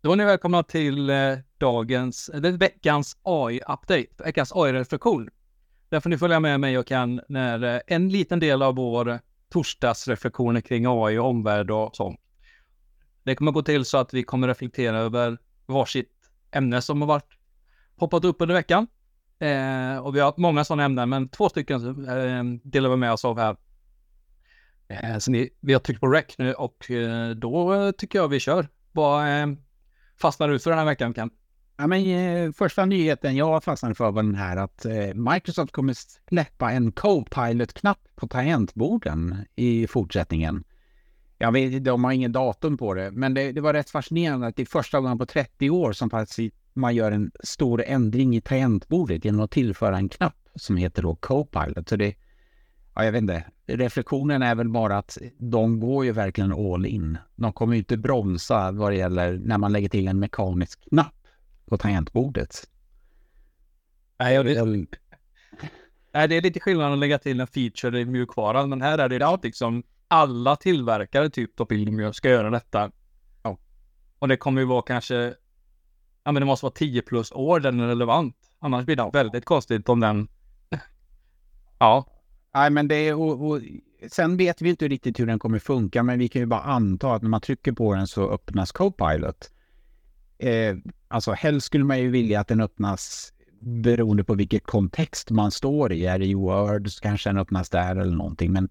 Då är ni välkomna till eh, dagens, eh, eller veckans AI-update, veckans AI-reflektion. Där får ni följa med mig och kan när eh, en liten del av vår torsdagsreflektioner kring AI och omvärld och sånt. Det kommer gå till så att vi kommer reflektera över varsitt ämne som har varit poppat upp under veckan. Eh, och vi har haft många sådana ämnen, men två stycken eh, delar vi med oss av här. Eh, så ni, vi har tryckt på rec nu och eh, då tycker jag vi kör. Bara, eh, fastnar du för den här veckan, Kent? Ja, men, eh, första nyheten jag fastnade för var den här att eh, Microsoft kommer släppa en Copilot-knapp på tangentborden i fortsättningen. Jag vet, de har ingen datum på det, men det, det var rätt fascinerande att det är första gången på 30 år som faktiskt man gör en stor ändring i tangentbordet genom att tillföra en knapp som heter då Copilot. Så det, ja, jag vet inte, reflektionen är väl bara att de går ju verkligen all in. De kommer ju inte bromsa vad det gäller när man lägger till en mekanisk knapp på tangentbordet. Nej, jag vet. Nej, det är lite skillnad att lägga till en feature i mjukvaran, men här är det ja. liksom alla tillverkare typ av film ska göra detta. Ja. Och det kommer ju vara kanske, ja men det måste vara 10 plus år den är relevant. Annars blir det väldigt konstigt om den, ja. Nej, men det är, och, och, sen vet vi inte riktigt hur den kommer funka, men vi kan ju bara anta att när man trycker på den så öppnas Copilot. Eh, alltså helst skulle man ju vilja att den öppnas beroende på vilket kontext man står i. Är det i Word så kanske den öppnas där eller någonting. Men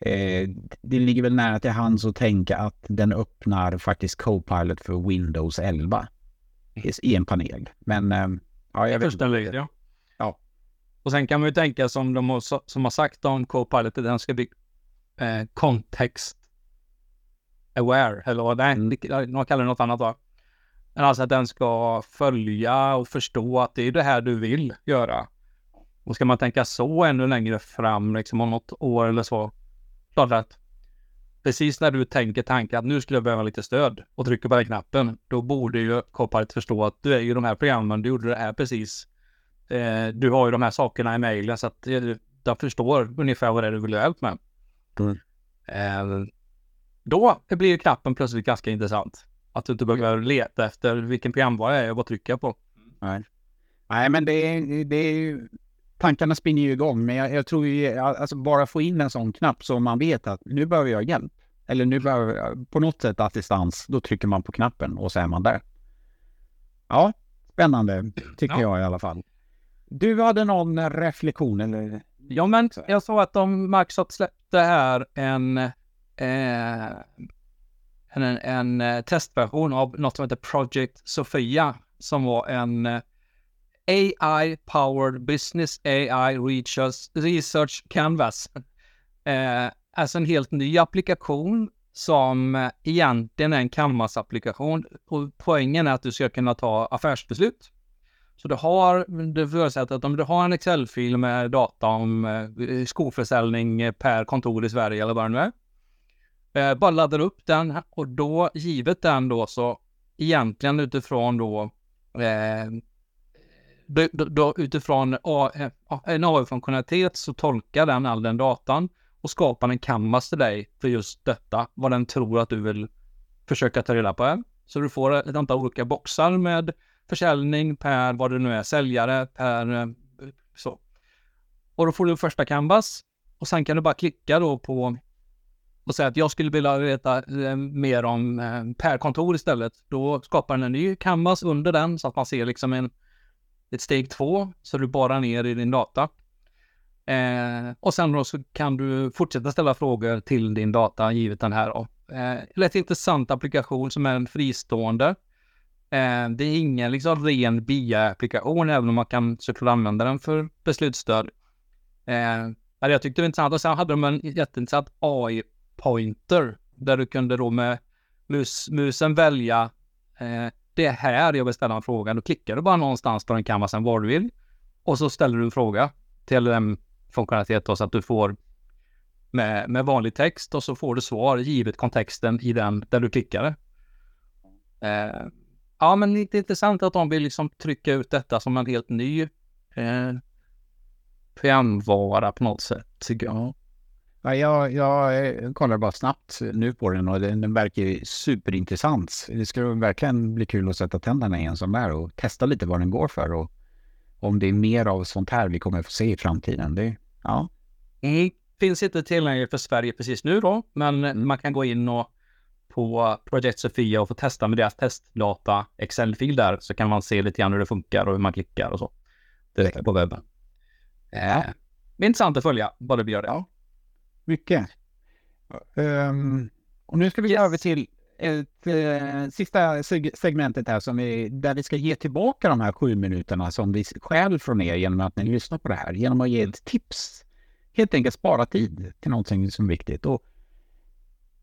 eh, det ligger väl nära till hands att tänka att den öppnar faktiskt Copilot för Windows 11 i en panel. Men eh, ja, jag vet inte. Ja. ja. Och sen kan man ju tänka som de har, som har sagt om Copilot, att den ska bli eh, kontext aware, eller vad det är. De kallar det något annat va? Men alltså att den ska följa och förstå att det är det här du vill göra. Och ska man tänka så ännu längre fram, liksom om något år eller så. Klart att precis när du tänker tanken att nu skulle jag behöva lite stöd och trycker på den knappen, då borde ju Copilot förstå att du är ju de här programmen, du gjorde det här precis. Eh, du har ju de här sakerna i mejlen så att eh, de förstår ungefär vad det är du vill ha hjälp med. Mm. Eh, då blir knappen plötsligt ganska intressant. Att du inte behöver leta efter vilken programvara är och vad trycker jag på. Nej, Nej men det är, det är tankarna spinner ju igång. Men jag, jag tror ju, alltså bara få in en sån knapp så man vet att nu behöver jag hjälp. Eller nu behöver jag på något sätt assistans. Då trycker man på knappen och så är man där. Ja, spännande tycker ja. jag i alla fall. Du hade någon reflektion eller? Ja, men jag såg att de Microsoft släppte här en eh, en, en eh, testversion av något som heter Project Sofia som var en eh, AI Powered Business AI Research, Research Canvas. Eh, alltså en helt ny applikation som eh, egentligen är en Canvas-applikation. Poängen är att du ska kunna ta affärsbeslut. Så du har, det förutsätter att om du har en Excel-fil med data om eh, skoförsäljning eh, per kontor i Sverige eller vad det nu är. Eh, bara laddar upp den och då, givet den då så egentligen utifrån då, då, då utifrån en AI-funktionalitet så tolkar den all den datan och skapar en canvas till dig för just detta, vad den tror att du vill försöka ta reda på. Så du får ett antal olika boxar med försäljning per vad det nu är, säljare per eh, så. Och då får du första canvas och sen kan du bara klicka då på och säga att jag skulle vilja veta eh, mer om eh, Per-kontor istället. Då skapar den en ny canvas under den så att man ser liksom en, ett steg två så du bara ner i din data. Eh, och sen då så kan du fortsätta ställa frågor till din data givet den här. Då. Eh, rätt intressant applikation som är en fristående. Eh, det är ingen liksom ren BIA-applikation även om man kan såklart använda den för beslutsstöd. Eh, jag tyckte det var intressant och sen hade de en jätteintressant AI pointer där du kunde då med mus, musen välja eh, det är här jag vill ställa en fråga. Då klickar du bara någonstans på den canvasen var du vill och så ställer du en fråga till den funktionalitet då så att du får med, med vanlig text och så får du svar givet kontexten i den där du klickade. Eh, ja, men lite intressant att de vill liksom trycka ut detta som en helt ny eh, programvara på något sätt tycker jag. Ja, jag, jag eh, kollar bara snabbt nu på den och den, den verkar superintressant. Det skulle verkligen bli kul att sätta tänderna i en sån där och testa lite vad den går för och om det är mer av sånt här vi kommer få se i framtiden. Det, ja. Mm. Finns inte tillgängligt för Sverige precis nu då, men mm. man kan gå in och på Project Sofia och få testa med deras testdata Excel-fil där så kan man se lite grann hur det funkar och hur man klickar och så. Direkt på webben. Eh, intressant att följa vad det gör det. Ja. Mycket. Um, och nu ska vi gå över till ett, eh, sista seg segmentet här som vi, där vi ska ge tillbaka de här sju minuterna som vi stjäl från er genom att ni lyssnar på det här. Genom att ge ett tips. Helt enkelt spara tid till någonting som är viktigt. Och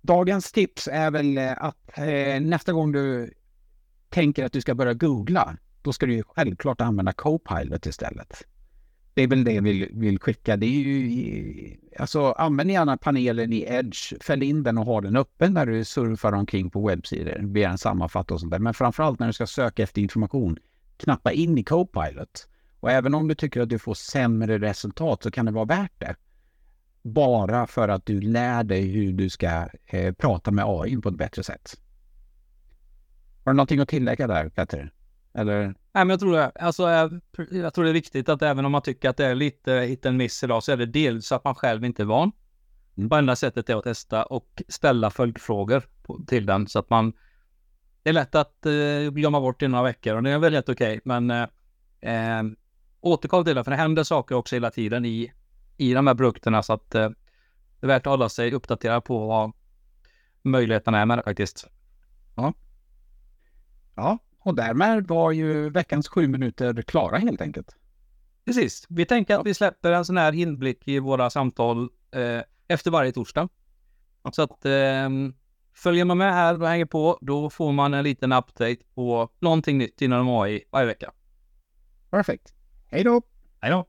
dagens tips är väl eh, att eh, nästa gång du tänker att du ska börja googla, då ska du självklart använda Copilot istället. Det är väl det vi vill skicka. Det är ju, alltså, använd gärna panelen i Edge, fäll in den och ha den öppen när du surfar omkring på webbsidor, begär en sammanfattning och sånt där. Men framförallt när du ska söka efter information, knappa in i Copilot. Och även om du tycker att du får sämre resultat så kan det vara värt det. Bara för att du lär dig hur du ska eh, prata med AI på ett bättre sätt. Har du någonting att tillägga där, Petter? Eller? Nej, men jag tror det. Alltså, jag tror det är viktigt att även om man tycker att det är lite hit and miss idag så är det dels att man själv inte är van. Mm. På enda sättet är att testa och ställa följdfrågor på, till den så att man... Det är lätt att eh, glömma bort i några veckor och det är väl helt okej, men eh, eh, återkom till det för det händer saker också hela tiden i, i de här produkterna så att eh, det är värt att hålla sig uppdaterad på vad möjligheterna är med det faktiskt. Ja. Ja, och därmed var ju veckans sju minuter klara helt enkelt. Precis. Vi tänker att vi släpper en sån här inblick i våra samtal eh, efter varje torsdag. Så att eh, följer man med här och hänger på, då får man en liten update på någonting nytt inom AI varje vecka. Perfekt. Hej då! Hej då!